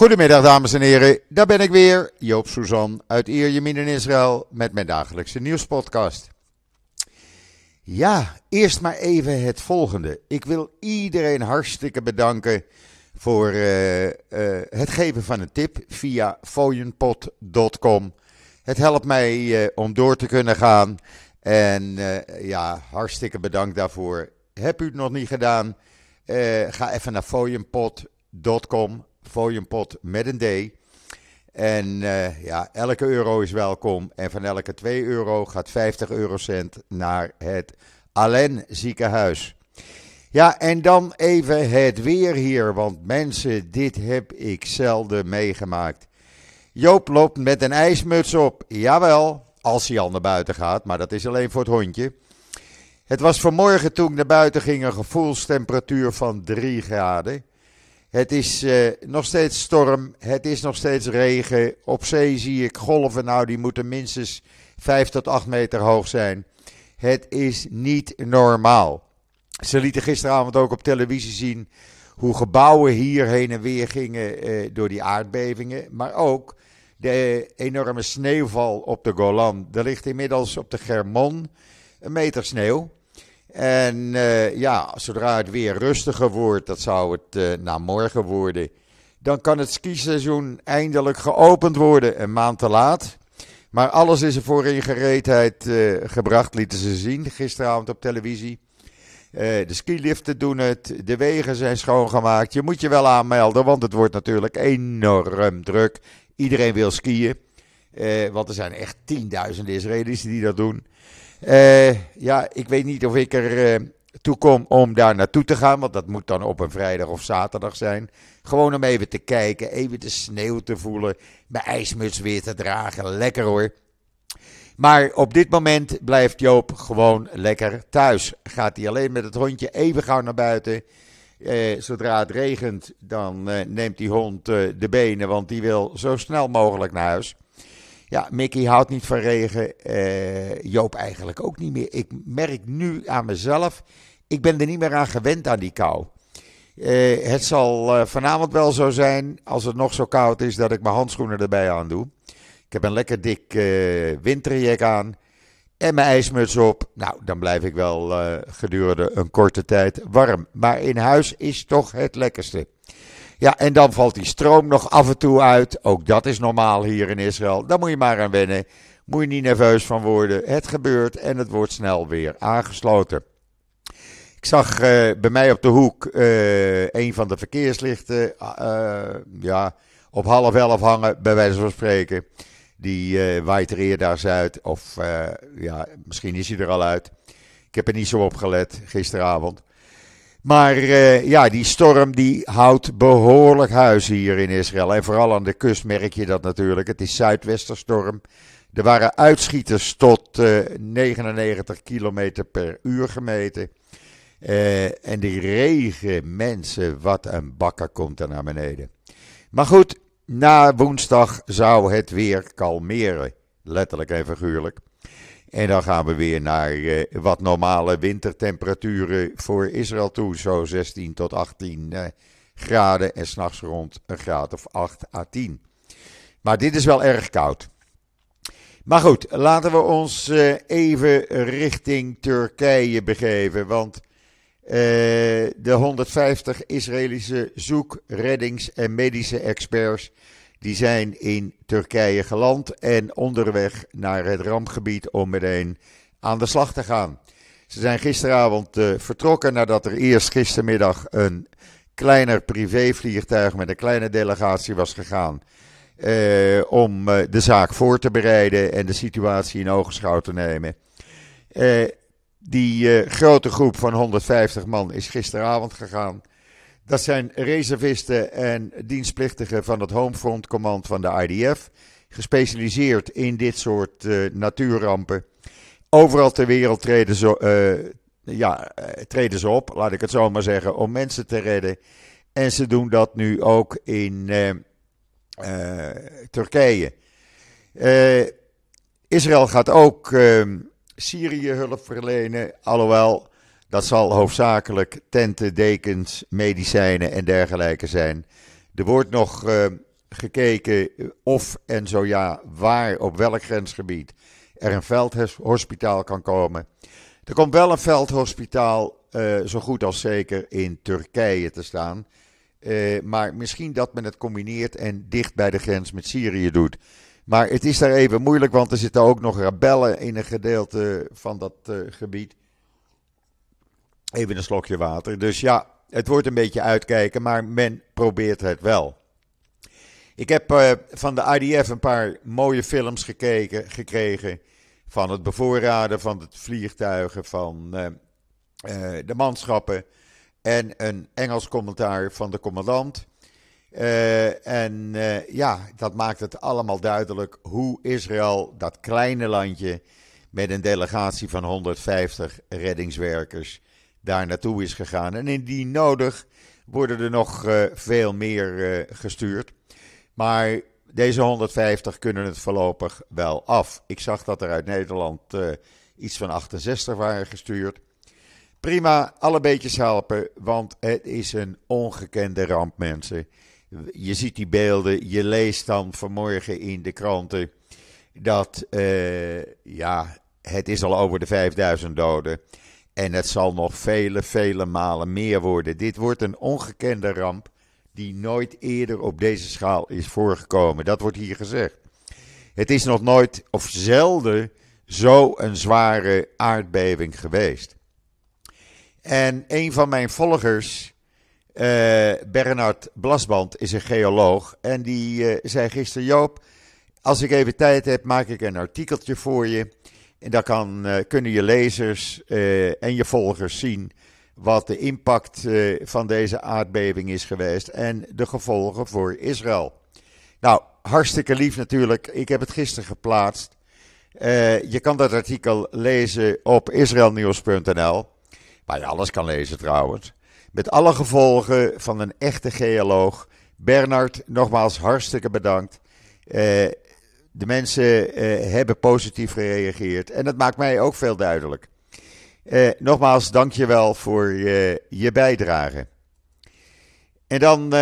Goedemiddag dames en heren, daar ben ik weer, Joop Suzan uit Ierjemien in Israël met mijn dagelijkse nieuwspodcast. Ja, eerst maar even het volgende. Ik wil iedereen hartstikke bedanken voor uh, uh, het geven van een tip via fooienpot.com. Het helpt mij uh, om door te kunnen gaan en ja, hartstikke bedankt daarvoor. Heb u het nog niet gedaan? ga even naar fooienpot.com fooienpot met een D. En uh, ja, elke euro is welkom. En van elke 2 euro gaat 50 eurocent naar het Allen ziekenhuis. Ja, en dan even het weer hier. Want mensen, dit heb ik zelden meegemaakt. Joop loopt met een ijsmuts op. Jawel, als hij al naar buiten gaat. Maar dat is alleen voor het hondje. Het was vanmorgen toen ik naar buiten ging een gevoelstemperatuur van 3 graden. Het is uh, nog steeds storm, het is nog steeds regen. Op zee zie ik golven, nou die moeten minstens 5 tot 8 meter hoog zijn. Het is niet normaal. Ze lieten gisteravond ook op televisie zien hoe gebouwen hier heen en weer gingen uh, door die aardbevingen. Maar ook de enorme sneeuwval op de Golan. Er ligt inmiddels op de Germon een meter sneeuw. En uh, ja, zodra het weer rustiger wordt, dat zou het uh, na morgen worden, dan kan het skiseizoen eindelijk geopend worden. Een maand te laat. Maar alles is ervoor in gereedheid uh, gebracht, lieten ze zien gisteravond op televisie. de skiliften doen het, de wegen zijn schoongemaakt. Je moet je wel aanmelden, want het wordt natuurlijk enorm druk. Iedereen wil skiën, want er zijn echt tienduizenden Israëli's die dat doen. Uh, ja, ik weet niet of ik er uh, toe kom om daar naartoe te gaan. Want dat moet dan op een vrijdag of zaterdag zijn. Gewoon om even te kijken, even de sneeuw te voelen. Mijn ijsmuts weer te dragen. Lekker hoor. Maar op dit moment blijft Joop gewoon lekker thuis. Gaat hij alleen met het hondje even gauw naar buiten. Uh, zodra het regent, dan neemt die hond de benen, want die wil zo snel mogelijk naar huis. Ja, Mickey houdt niet van regen. Uh, Joop eigenlijk ook niet meer. Ik merk nu aan mezelf, ik ben er niet meer aan gewend aan die kou. Uh, het zal uh, vanavond wel zo zijn, als het nog zo koud is, dat ik mijn handschoenen erbij aan doe. Ik heb een lekker dik winterjack aan en mijn ijsmuts op. Nou, dan blijf ik wel gedurende een korte tijd warm. Maar in huis is toch het lekkerste. Ja, en dan valt die stroom nog af en toe uit. Ook dat is normaal hier in Israël. Daar moet je maar aan wennen. Moet je niet nerveus van worden. Het gebeurt en het wordt snel weer aangesloten. Ik zag uh, bij mij op de hoek uh, een van de verkeerslichten uh, ja, op half elf hangen, bij wijze van spreken. Die waait er eerder uit, of ja, misschien is hij er al uit. Ik heb er niet zo op gelet gisteravond. Maar uh, ja, die storm die houdt behoorlijk huis hier in Israël. En vooral aan de kust merk je dat natuurlijk. Het is zuidwesterstorm. Er waren uitschieters tot uh, 99 km per uur gemeten. Uh, en die regen, mensen, wat een bakker komt er naar beneden. Maar goed, na woensdag zou het weer kalmeren. Letterlijk en figuurlijk. En dan gaan we weer naar uh, wat normale wintertemperaturen voor Israël toe. Zo 16 tot 18 uh, graden en s'nachts rond een graad of 8 à 10. Maar dit is wel erg koud. Maar goed, laten we ons uh, even richting Turkije begeven. Want de 150 Israëlische zoek-, reddings- en medische experts die zijn in Turkije geland en onderweg naar het rampgebied om meteen aan de slag te gaan. Ze zijn gisteravond uh, vertrokken nadat er eerst gistermiddag een kleiner privévliegtuig met een kleine delegatie was gegaan. Uh, om uh, de zaak voor te bereiden en de situatie in ogenschouw te nemen. die grote groep van 150 man is gisteravond gegaan. Dat zijn reservisten en dienstplichtigen van het Homefront Command van de IDF. Gespecialiseerd in dit soort uh, natuurrampen. Overal ter wereld treden ze, uh, ja, uh, treden ze op, laat ik het zo maar zeggen, om mensen te redden. En ze doen dat nu ook in Turkije. Israël gaat ook Syrië hulp verlenen, alhoewel dat zal hoofdzakelijk tenten, dekens, medicijnen en dergelijke zijn. Er wordt nog uh, gekeken of en zo ja, waar, op welk grensgebied er een veldhospitaal kan komen. Er komt wel een veldhospitaal, uh, zo goed als zeker, in Turkije te staan. Uh, maar misschien dat men het combineert en dicht bij de grens met Syrië doet. Maar het is daar even moeilijk, want er zitten ook nog rebellen in een gedeelte van dat gebied. Even een slokje water. Dus ja, het wordt een beetje uitkijken, maar men probeert het wel. Ik heb uh, van de IDF een paar mooie films gekeken, gekregen. Van het bevoorraden van het vliegtuigen, van uh, uh, de manschappen. En een Engels commentaar van de commandant. en ja, dat maakt het allemaal duidelijk hoe Israël, dat kleine landje met een delegatie van 150 reddingswerkers, daar naartoe is gegaan. En indien nodig worden er nog uh, veel meer uh, gestuurd. Maar deze 150 kunnen het voorlopig wel af. Ik zag dat er uit Nederland uh, iets van 68 waren gestuurd. Prima, alle beetjes helpen, want het is een ongekende ramp, mensen. Je ziet die beelden, je leest dan vanmorgen in de kranten dat, ja, het is al over de 5000 doden. En het zal nog vele, vele malen meer worden. Dit wordt een ongekende ramp die nooit eerder op deze schaal is voorgekomen. Dat wordt hier gezegd. Het is nog nooit of zelden zo een zware aardbeving geweest. En een van mijn volgers, uh, Bernard Blasband, is een geoloog. En die uh, zei gisteren: Joop, als ik even tijd heb, maak ik een artikeltje voor je. En daar kan, uh, kunnen je lezers uh, en je volgers zien wat de impact uh, van deze aardbeving is geweest en de gevolgen voor Israël. Nou, hartstikke lief natuurlijk. Ik heb het gisteren geplaatst. je kan dat artikel lezen op israelnieuws.nl, waar je alles kan lezen trouwens. Met alle gevolgen van een echte geoloog. Bernard, nogmaals hartstikke bedankt. De mensen uh, hebben positief gereageerd en dat maakt mij ook veel duidelijk. Uh, nogmaals, dank je wel voor je bijdrage. En dan,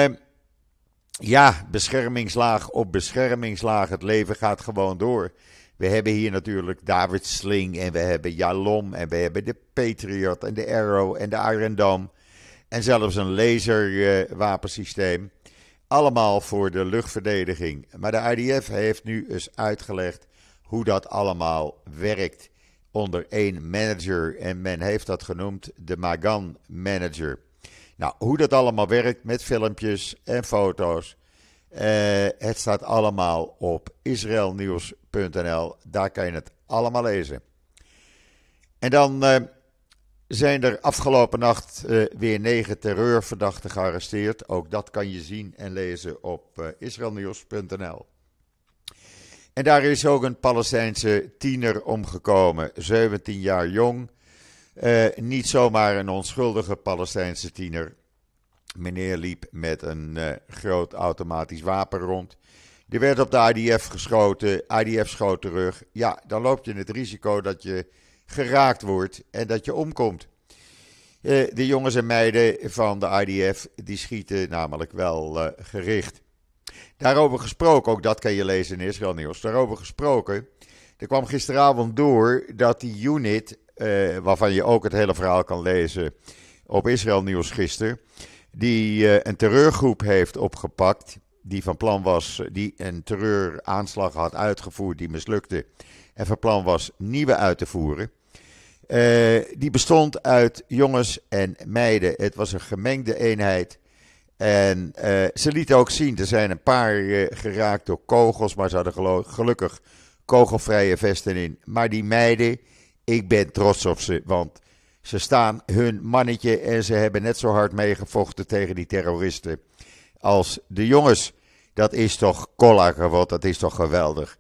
ja, beschermingslaag op beschermingslaag. Het leven gaat gewoon door. We hebben hier natuurlijk David Sling en we hebben Jalom en we hebben de Patriot en de Arrow en de Iron Dome. En zelfs een laserwapensysteem. Allemaal voor de luchtverdediging. Maar de IDF heeft nu eens uitgelegd hoe dat allemaal werkt onder één manager. En men heeft dat genoemd de Magan Manager. Nou, hoe dat allemaal werkt met filmpjes en foto's. Eh, het staat allemaal op israelnieuws.nl. Daar kan je het allemaal lezen. En dan eh, zijn er afgelopen nacht uh, weer negen terreurverdachten gearresteerd. Ook dat kan je zien en lezen op uh. En daar is ook een Palestijnse tiener omgekomen, 17 jaar jong. Uh, niet zomaar een onschuldige Palestijnse tiener. Meneer liep met een groot automatisch wapen rond. Die werd op de IDF geschoten. IDF schoot terug. Ja, dan loop je het risico dat je geraakt wordt en dat je omkomt. Uh, de jongens en meiden van de IDF die schieten namelijk wel uh, gericht. Daarover gesproken, ook dat kan je lezen in Israël Nieuws. Daarover gesproken, er kwam gisteravond door dat die unit, uh, waarvan je ook het hele verhaal kan lezen op Israël Nieuws gisteren, die een terreurgroep heeft opgepakt, die van plan was, die een terreuraanslag had uitgevoerd, die mislukte, en van plan was nieuwe uit te voeren. Uh, die bestond uit jongens en meiden. Het was een gemengde eenheid. En uh, ze lieten ook zien, er zijn een paar uh, geraakt door kogels, maar ze hadden gelukkig kogelvrije vesten in. Maar die meiden, ik ben trots op ze, want ze staan hun mannetje en ze hebben net zo hard meegevochten tegen die terroristen als de jongens. Dat is toch kollager, dat is toch geweldig.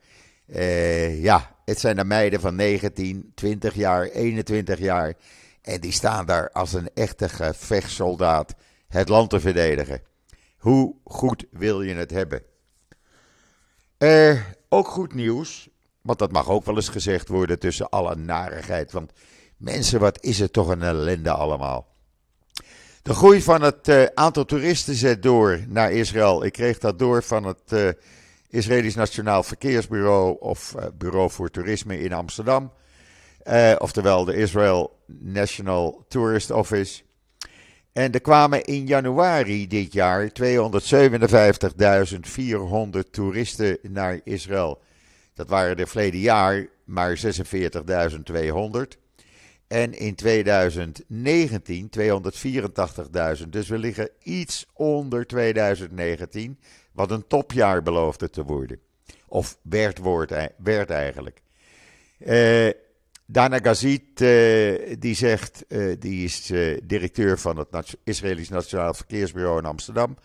Ja, het zijn de meiden van 19, 20 jaar, 21 jaar. En die staan daar als een echte gevechtssoldaat het land te verdedigen. Hoe goed wil je het hebben? Uh, ook goed nieuws, want dat mag ook wel eens gezegd worden tussen alle narigheid. Want mensen, wat is het toch een ellende allemaal. De groei van het uh, aantal toeristen zet door naar Israël. Ik kreeg dat door van het uh, Israëlisch Nationaal Verkeersbureau of uh, Bureau voor Toerisme in Amsterdam. oftewel de Israel National Tourist Office. En er kwamen in januari dit jaar 257.400 toeristen naar Israël. Dat waren er verleden jaar maar 46.200. En in 2019 284.000. Dus we liggen iets onder 2019, wat een topjaar beloofde te worden. Of werd, werd eigenlijk. Uh, Dana Gazit, uh, die zegt, uh, die is directeur van het Israëlisch Nationaal Verkeersbureau in Amsterdam.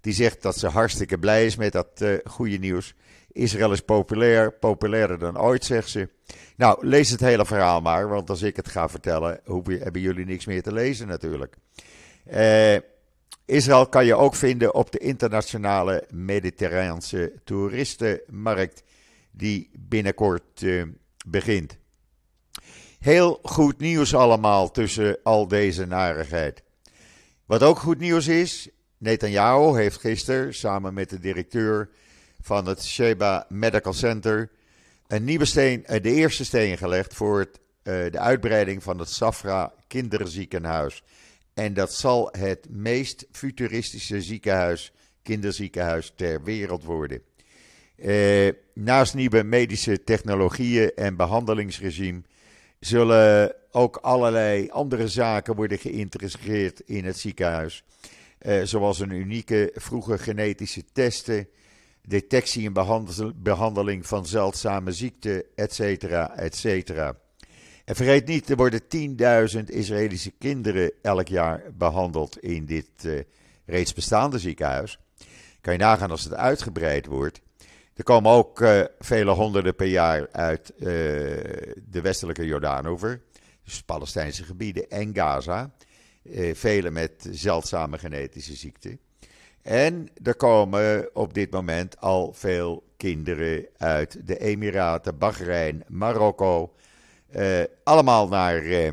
Die zegt dat ze hartstikke blij is met dat goede nieuws. Israël is populair, populairder dan ooit, zegt ze. Nou, lees het hele verhaal maar, want als ik het ga vertellen, hebben jullie niks meer te lezen natuurlijk. Uh, Israël kan je ook vinden op de internationale Mediterraanse toeristenmarkt, die binnenkort uh, begint. Heel goed nieuws allemaal tussen al deze narigheid. Wat ook goed nieuws is, Netanyahu heeft gisteren samen met de directeur van het Sheba Medical Center een nieuwe steen, eh, de eerste steen gelegd voor het, eh, de uitbreiding van het Safra kinderziekenhuis. En dat zal het meest futuristische ziekenhuis, kinderziekenhuis ter wereld worden. Eh, naast nieuwe medische technologieën en behandelingsregime zullen ook allerlei andere zaken worden geïntegreerd in het ziekenhuis. Eh, zoals een unieke vroege genetische testen, detectie en behandeling van zeldzame ziekten, etc. etcetera. Vergeet niet, er worden 10.000 Israëlische kinderen elk jaar behandeld in dit uh, reeds bestaande ziekenhuis. Kan je nagaan als het uitgebreid wordt. Er komen ook uh, vele honderden per jaar uit uh, de westelijke Jordaanover, dus Palestijnse gebieden en Gaza. vele met zeldzame genetische ziekten. En er komen op dit moment al veel kinderen uit de Emiraten, Bahrein, Marokko. Uh, allemaal naar uh, uh,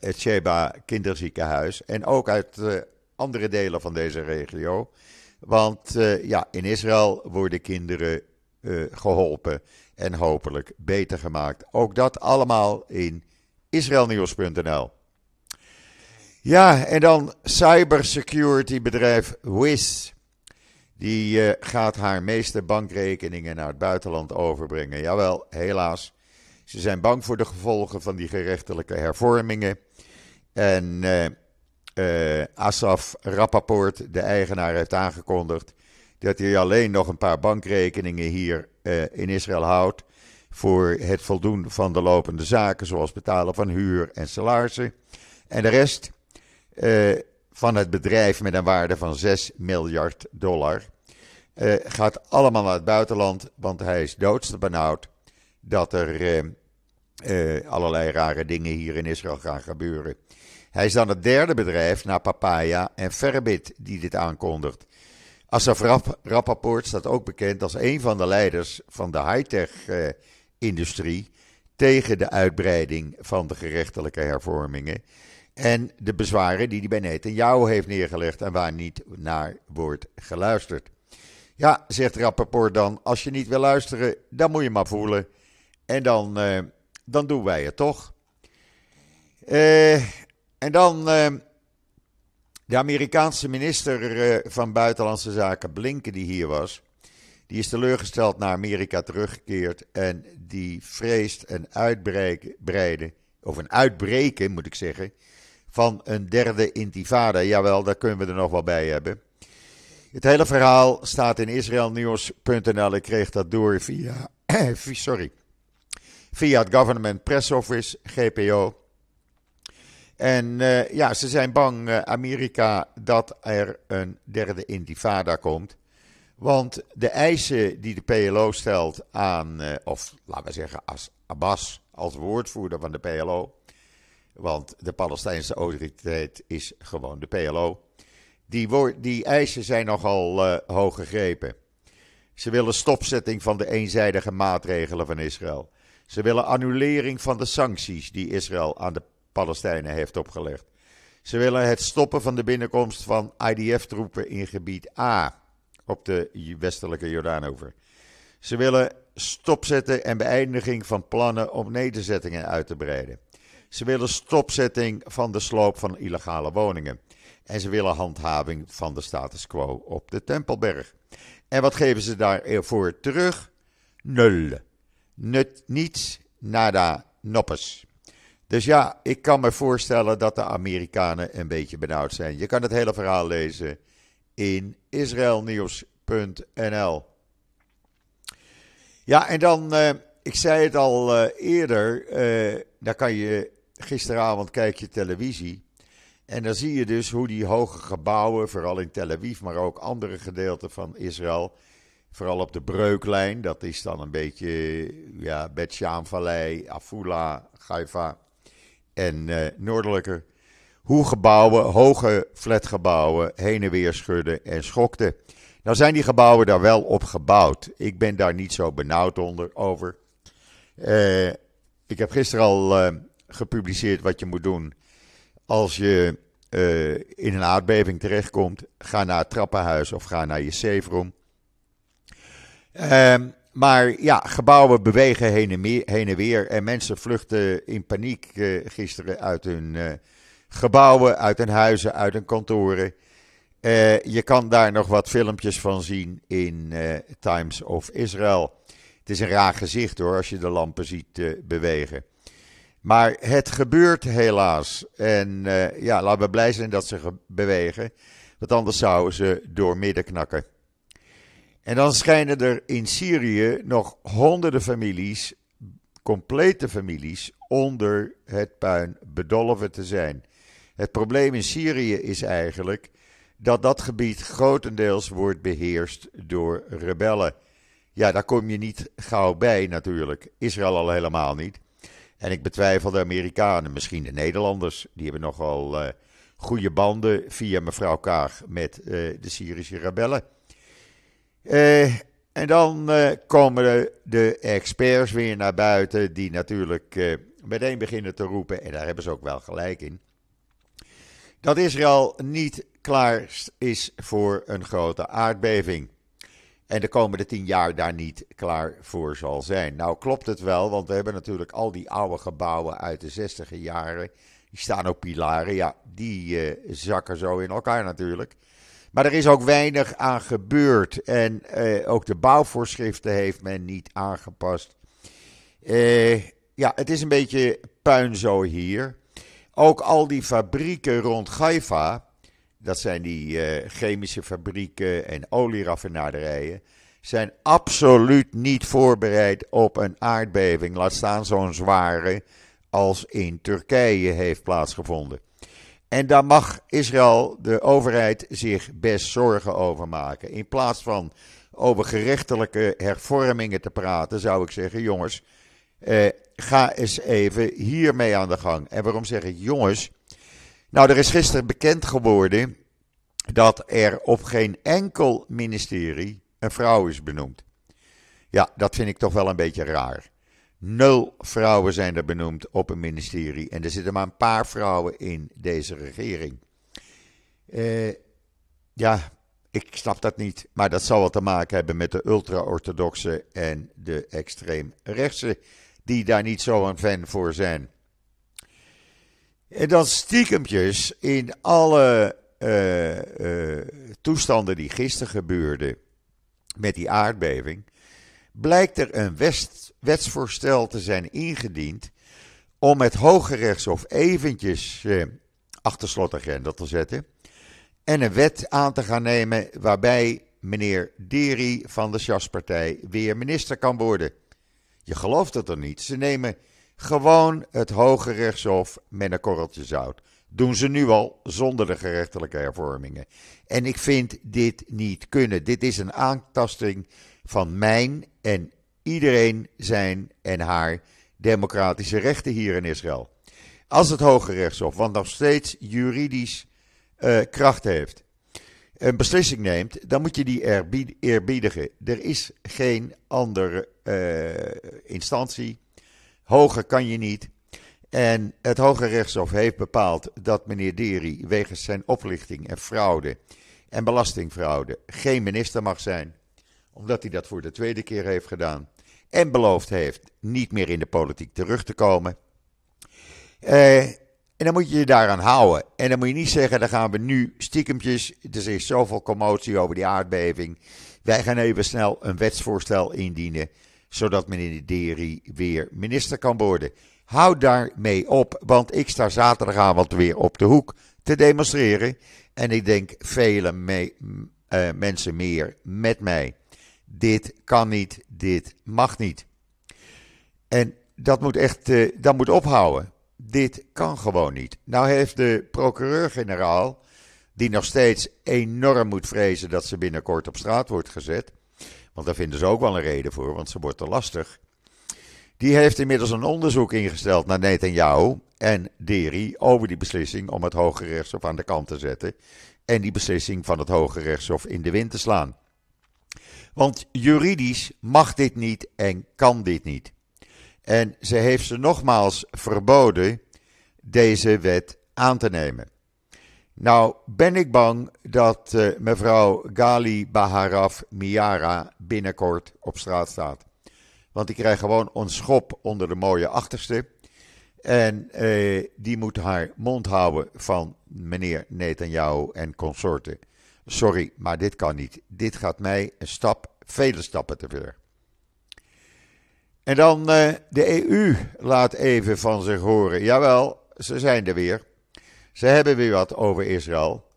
het Sheba kinderziekenhuis. En ook uit andere delen van deze regio. Want ja, in Israël worden kinderen geholpen en hopelijk beter gemaakt. Ook dat allemaal in israelnieuws.nl. Ja, en dan cybersecurity bedrijf Wiz. Die gaat haar meeste bankrekeningen naar het buitenland overbrengen. Jawel, helaas. Ze zijn bang voor de gevolgen van die gerechtelijke hervormingen. En uh, uh, Asaf Rappaport, de eigenaar, heeft aangekondigd dat hij alleen nog een paar bankrekeningen hier in Israël houdt. Voor het voldoen van de lopende zaken, zoals betalen van huur en salarissen. En de rest van het bedrijf met een waarde van 6 miljard dollar. Gaat allemaal naar het buitenland, want hij is doodste benauwd dat er uh, allerlei rare dingen hier in Israël gaan gebeuren. Hij is dan het derde bedrijf na Papaya en Verbit die dit aankondigt. Asaf Rappaport staat ook bekend als een van de leiders van de high-tech-industrie tegen de uitbreiding van de gerechtelijke hervormingen. En de bezwaren die hij bij Netanyahu heeft neergelegd en waar niet naar wordt geluisterd. Ja, zegt Rappaport dan, als je niet wil luisteren, dan moet je maar voelen. En dan, uh, dan doen wij het toch. Uh, en dan uh, de Amerikaanse minister van Buitenlandse Zaken, Blinken, die hier was. Die is teleurgesteld naar Amerika teruggekeerd en die vreest een uitbreiden, of een uitbreken moet ik zeggen, van een derde intifada. Jawel, daar kunnen we er nog wel bij hebben. Het hele verhaal staat in israelnieuws.nl. Ik kreeg dat door via, sorry, via het Government Press Office, GPO. En uh, ja, ze zijn bang, uh, Amerika, dat er een derde intifada komt. Want de eisen die de PLO stelt aan, uh, of laten we zeggen, als Abbas als woordvoerder van de PLO, want de Palestijnse autoriteit is gewoon de PLO. Die, die eisen zijn nogal hoog gegrepen. Ze willen stopzetting van de eenzijdige maatregelen van Israël. Ze willen annulering van de sancties die Israël aan de Palestijnen heeft opgelegd. Ze willen het stoppen van de binnenkomst van IDF-troepen in gebied A op de westelijke Jordaanover. Ze willen stopzetten en beëindiging van plannen om nederzettingen uit te breiden. Ze willen stopzetting van de sloop van illegale woningen. En ze willen handhaving van de status quo op de Tempelberg. En wat geven ze daarvoor terug? Nul. Nut, niets, nada, noppes. Dus ja, ik kan me voorstellen dat de Amerikanen een beetje benauwd zijn. Je kan het hele verhaal lezen in israelnieuws.nl. Ja, en dan, uh, ik zei het al uh, eerder, uh, dan kan je gisteravond kijk je televisie. En dan zie je dus hoe die hoge gebouwen, vooral in Tel Aviv, maar ook andere gedeelten van Israël, vooral op de breuklijn, dat is dan een beetje ja, Bet Vallei, Afula, Haifa en uh, noordelijker, hoe gebouwen, hoge flatgebouwen, heen en weer schudden en schokten. Nou zijn die gebouwen daar wel op gebouwd. Ik ben daar niet zo benauwd onder, over. Uh, ik heb gisteren al uh, gepubliceerd wat je moet doen als je in een aardbeving terechtkomt. Ga naar het trappenhuis of ga naar je safe room. Ehm, maar ja, gebouwen bewegen heen en, weer. En mensen vluchten in paniek uh, gisteren uit hun uh, gebouwen, uit hun huizen, uit hun kantoren. je kan daar nog wat filmpjes van zien in Times of Israel. Het is een raar gezicht hoor, als je de lampen ziet bewegen. Maar het gebeurt helaas. En ja, laten we blij zijn dat ze bewegen. Want anders zouden ze door midden knakken. En dan schijnen er in Syrië nog honderden families, complete families, onder het puin bedolven te zijn. Het probleem in Syrië is eigenlijk dat dat gebied grotendeels wordt beheerst door rebellen. Ja, daar kom je niet gauw bij natuurlijk. Israël al helemaal niet. En ik betwijfel de Amerikanen, misschien de Nederlanders, die hebben nogal uh, goede banden via mevrouw Kaag met uh, de Syrische rebellen. Uh, en dan komen de, de, experts weer naar buiten, die natuurlijk meteen beginnen te roepen, en daar hebben ze ook wel gelijk in, dat Israël niet klaar is voor een grote aardbeving en de komende tien jaar daar niet klaar voor zal zijn. Nou klopt het wel, want we hebben natuurlijk al die oude gebouwen uit de zestiger jaren. Die staan op pilaren, ja, die zakken zo in elkaar natuurlijk. Maar er is ook weinig aan gebeurd en uh, ook de bouwvoorschriften heeft men niet aangepast. Uh, ja, het is een beetje puinzo hier. Ook al die fabrieken rond Haifa, dat zijn die uh, chemische fabrieken en olieraffinaderijen, zijn absoluut niet voorbereid op een aardbeving. Laat staan zo'n zware als in Turkije heeft plaatsgevonden. En daar mag Israël, de overheid, zich best zorgen over maken. In plaats van over gerechtelijke hervormingen te praten, zou ik zeggen: jongens, eh, ga eens even hiermee aan de gang. En waarom zeg ik jongens? Nou, er is gisteren bekend geworden dat er op geen enkel ministerie een vrouw is benoemd. Ja, dat vind ik toch wel een beetje raar. Nul vrouwen zijn er benoemd op een ministerie en er zitten maar een paar vrouwen in deze regering. Uh, ja, ik snap dat niet, maar dat zal wel te maken hebben met de ultra-orthodoxe en de extreem-rechtse, die daar niet zo een fan voor zijn. En dan stiekempjes in alle uh, uh, toestanden die gisteren gebeurden met die aardbeving, blijkt er een west, wetsvoorstel te zijn ingediend om het Hoge Rechtshof eventjes uh, achter slot en grendel te zetten en een wet aan te gaan nemen waarbij meneer Deri van de Sjaspartij weer minister kan worden. Je gelooft het er niet. Ze nemen gewoon het Hoge Rechtshof met een korreltje zout. Doen ze nu al zonder de gerechtelijke hervormingen. En ik vind dit niet kunnen. Dit is een aantasting van mijn en iedereen zijn en haar democratische rechten hier in Israël. Als het Hoge Rechtshof, wat nog steeds juridisch uh, kracht heeft, een beslissing neemt, dan moet je die eerbiedigen. Er is geen andere uh, instantie. Hoger kan je niet. En het Hoge Rechtshof heeft bepaald dat meneer Deri wegens zijn oplichting en fraude en belastingfraude geen minister mag zijn, omdat hij dat voor de tweede keer heeft gedaan en beloofd heeft niet meer in de politiek terug te komen. Eh, en dan moet je je daaraan houden. En dan moet je niet zeggen, dan gaan we nu stiekempjes, er is zoveel commotie over die aardbeving. Wij gaan even snel een wetsvoorstel indienen, zodat meneer Deri weer minister kan worden. Houd daarmee op, want ik sta zaterdagavond weer op de hoek te demonstreren. En ik denk vele uh, mensen meer met mij. Dit kan niet, dit mag niet. En dat moet echt, uh, dat moet ophouden. Dit kan gewoon niet. Nou heeft de procureur-generaal, die nog steeds enorm moet vrezen dat ze binnenkort op straat wordt gezet, want daar vinden ze ook wel een reden voor, want ze wordt te lastig. Die heeft inmiddels een onderzoek ingesteld naar Netanyahu en Deri over die beslissing om het Hoge Rechtshof aan de kant te zetten en die beslissing van het Hoge Rechtshof in de wind te slaan. Want juridisch mag dit niet en kan dit niet. En ze heeft ze nogmaals verboden deze wet aan te nemen. Nou ben ik bang dat uh, mevrouw Gali Baharaf Miara binnenkort op straat staat. Want die krijgt gewoon een schop onder de mooie achterste. En uh, die moet haar mond houden van meneer Netanyahu en consorten. Sorry, maar dit kan niet. Dit gaat mij een stap, vele stappen te ver. En dan uh, de EU laat even van zich horen. Jawel, ze zijn er weer. Ze hebben weer wat over Israël.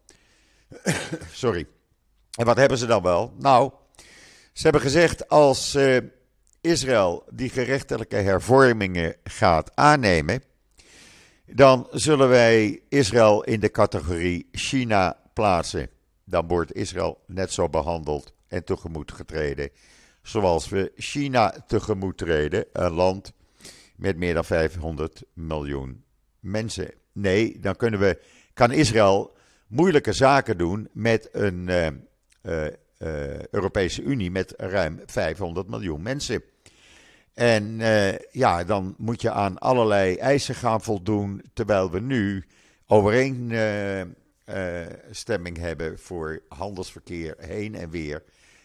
Sorry. En wat hebben ze dan wel? Nou, ze hebben gezegd als uh, Israël die gerechtelijke hervormingen gaat aannemen, dan zullen wij Israël in de categorie China plaatsen. Dan wordt Israël net zo behandeld en tegemoet getreden zoals we China tegemoet treden, een land met meer dan 500 miljoen mensen. Nee, dan kunnen we, kan Israël moeilijke zaken doen met een uh, uh, uh, Europese Unie met ruim 500 miljoen mensen. En ja, dan moet je aan allerlei eisen gaan voldoen, terwijl we nu overeenstemming hebben voor handelsverkeer heen en weer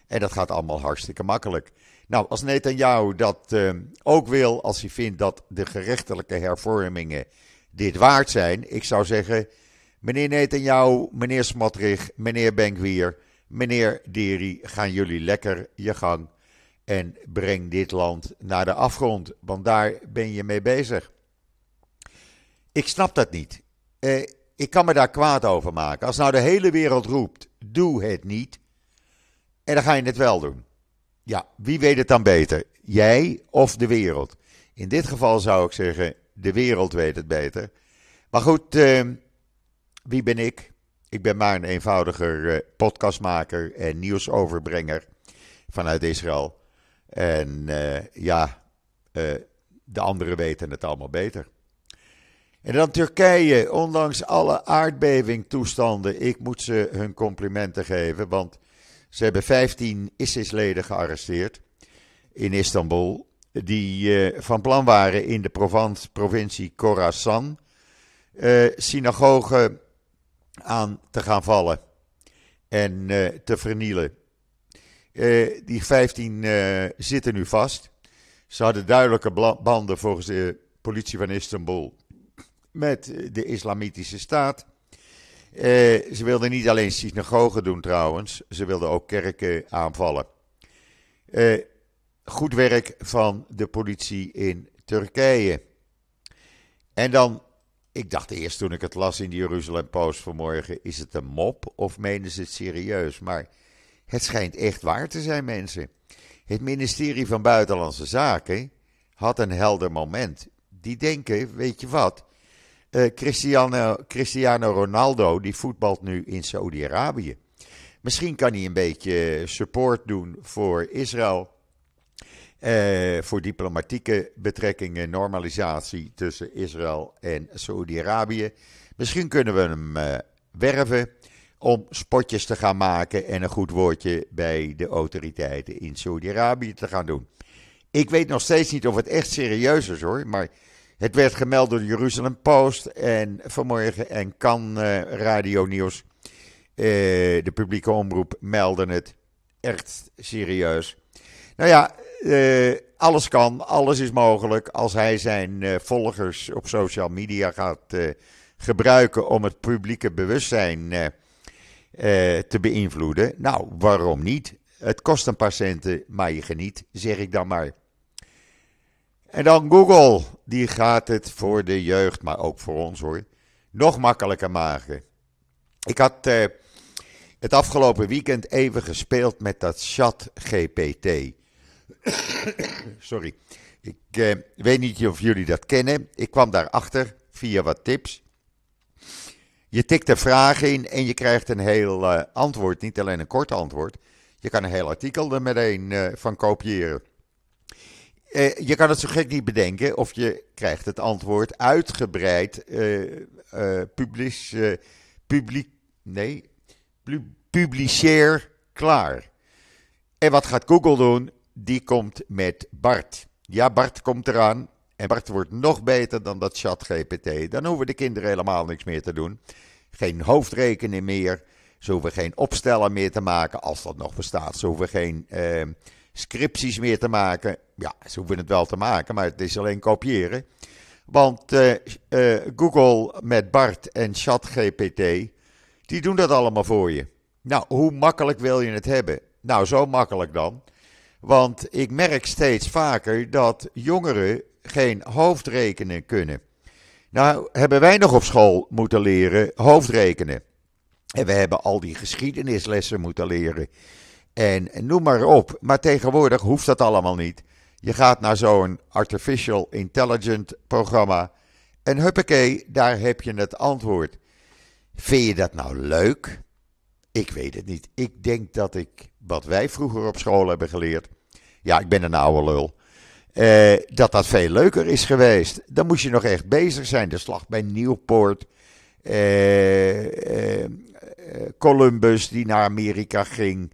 en dat gaat allemaal hartstikke makkelijk. Nou, als Netanyahu dat uh, ook wil, als hij vindt dat de gerechtelijke hervormingen dit waard zijn, ik zou zeggen, meneer Netanyahu, meneer Smotrich, meneer Benkwier, meneer Deri, gaan jullie lekker je gang en breng dit land naar de afgrond, want daar ben je mee bezig. Ik snap dat niet. Uh, ik kan me daar kwaad over maken. Als nou de hele wereld roept, doe het niet, en dan ga je het wel doen. Ja, wie weet het dan beter? Jij of de wereld? In dit geval zou ik zeggen, de wereld weet het beter. Maar goed, uh, wie ben ik? Ik ben maar een eenvoudiger uh, podcastmaker en nieuwsoverbrenger vanuit Israël. En uh, ja, de anderen weten het allemaal beter. En dan Turkije, ondanks alle aardbevingtoestanden, ik moet ze hun complimenten geven, want ze hebben 15 ISIS-leden gearresteerd in Istanbul. Die uh, van plan waren in de provincie Khorasan uh, synagogen aan te gaan vallen en uh, te vernielen. die 15 zitten nu vast. Ze hadden duidelijke banden volgens de politie van Istanbul met de Islamitische Staat. Uh, ze wilden niet alleen synagogen doen trouwens, ze wilden ook kerken aanvallen. Uh, goed werk van de politie in Turkije. En dan, ik dacht eerst toen ik het las in de Jeruzalem Post vanmorgen, is het een mop of menen ze het serieus? Maar het schijnt echt waar te zijn, mensen. Het ministerie van Buitenlandse Zaken had een helder moment. Die denken, weet je wat, uh, Cristiano, Cristiano Ronaldo, die voetbalt nu in Saudi-Arabië. Misschien kan hij een beetje support doen voor Israël. Uh, voor diplomatieke betrekkingen, normalisatie tussen Israël en Saudi-Arabië. Misschien kunnen we hem uh, werven om spotjes te gaan maken en een goed woordje bij de autoriteiten in Saudi-Arabië te gaan doen. Ik weet nog steeds niet of het echt serieus is hoor, maar Het werd gemeld door de Jeruzalem Post en vanmorgen en kan uh, Radio Nieuws, de publieke omroep, melden het. Echt serieus. Nou ja, alles kan, alles is mogelijk als hij zijn volgers op social media gaat gebruiken om het publieke bewustzijn te beïnvloeden. Nou, waarom niet? Het kost een paar centen, maar je geniet, zeg ik dan maar. En dan Google, die gaat het voor de jeugd, maar ook voor ons hoor, nog makkelijker maken. Ik had uh, het afgelopen weekend even gespeeld met dat chat GPT. Sorry. Ik uh, weet niet of jullie dat kennen. Ik kwam daarachter via wat tips. Je tikt een vraag in en je krijgt een heel uh, antwoord, niet alleen een kort antwoord. Je kan een heel artikel er meteen van kopiëren. Uh, je kan het zo gek niet bedenken of je krijgt het antwoord uitgebreid uh, publis, publiek, nee, publiceer klaar. En wat gaat Google doen? Die komt met Bart. Ja, Bart komt eraan. En Bart wordt nog beter dan dat chat GPT. Dan hoeven de kinderen helemaal niks meer te doen. Geen hoofdrekening meer. Ze hoeven geen opstellen meer te maken, als dat nog bestaat. Ze hoeven geen uh, scripties meer te maken. Ja, ze hoeven het wel te maken, maar het is alleen kopiëren. Want uh, uh, Google met Bart en ChatGPT, die doen dat allemaal voor je. Nou, hoe makkelijk wil je het hebben? Nou, zo makkelijk dan. Want ik merk steeds vaker dat jongeren geen hoofdrekenen kunnen. Nou, hebben wij nog op school moeten leren hoofdrekenen. En we hebben al die geschiedenislessen moeten leren. En noem maar op. Maar tegenwoordig hoeft dat allemaal niet. Je gaat naar zo'n artificial intelligent programma. En huppakee, daar heb je het antwoord. Vind je dat nou leuk? Ik weet het niet. Ik denk dat ik, wat wij vroeger op school hebben geleerd. Ja, ik ben een oude lul. Eh, dat dat veel leuker is geweest. Dan moest je nog echt bezig zijn. De slag bij Nieuwpoort. Eh, eh, Columbus die naar Amerika ging.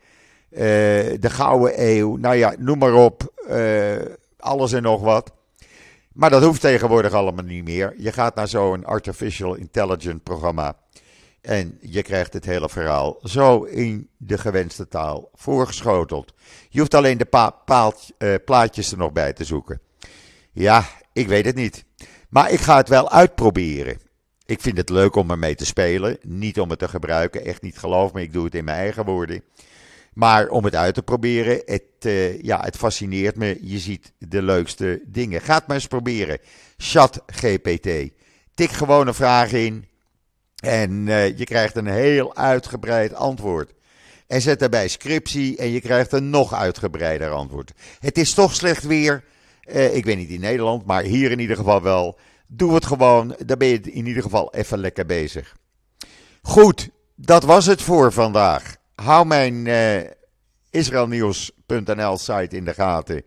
De Gouden Eeuw. Nou ja, noem maar op. alles en nog wat. Maar dat hoeft tegenwoordig allemaal niet meer. Je gaat naar zo'n artificial intelligent programma. En je krijgt het hele verhaal zo in de gewenste taal voorgeschoteld. Je hoeft alleen de paalt, uh, plaatjes er nog bij te zoeken. Ja, ik weet het niet. Maar ik ga het wel uitproberen. Ik vind het leuk om ermee te spelen. Niet om het te gebruiken. Echt niet, geloof me. Ik doe het in mijn eigen woorden. Maar om het uit te proberen. Het, uh, ja, het fascineert me. Je ziet de leukste dingen. Ga het maar eens proberen. Chat GPT. Tik gewoon een vraag in. En uh, je krijgt een heel uitgebreid antwoord. En zet daarbij scriptie en je krijgt een nog uitgebreider antwoord. Het is toch slecht weer. Uh, ik weet niet in Nederland, maar hier in ieder geval wel. Doe het gewoon, dan ben je in ieder geval even lekker bezig. Goed, dat was het voor vandaag. Hou mijn uh, israelnieuws.nl site in de gaten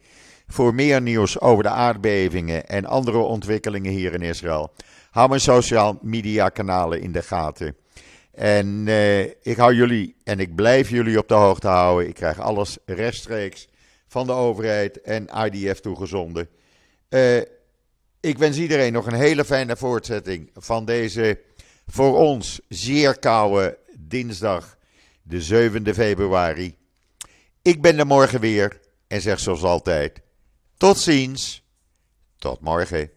voor meer nieuws over de aardbevingen en andere ontwikkelingen hier in Israël. Hou mijn social media kanalen in de gaten. En uh, ik hou jullie en ik blijf jullie op de hoogte houden. Ik krijg alles rechtstreeks van de overheid en IDF toegezonden. Uh, ik wens iedereen nog een hele fijne voortzetting van deze voor ons zeer koude dinsdag, de 7e februari. Ik ben er morgen weer en zeg zoals altijd: tot ziens, tot morgen.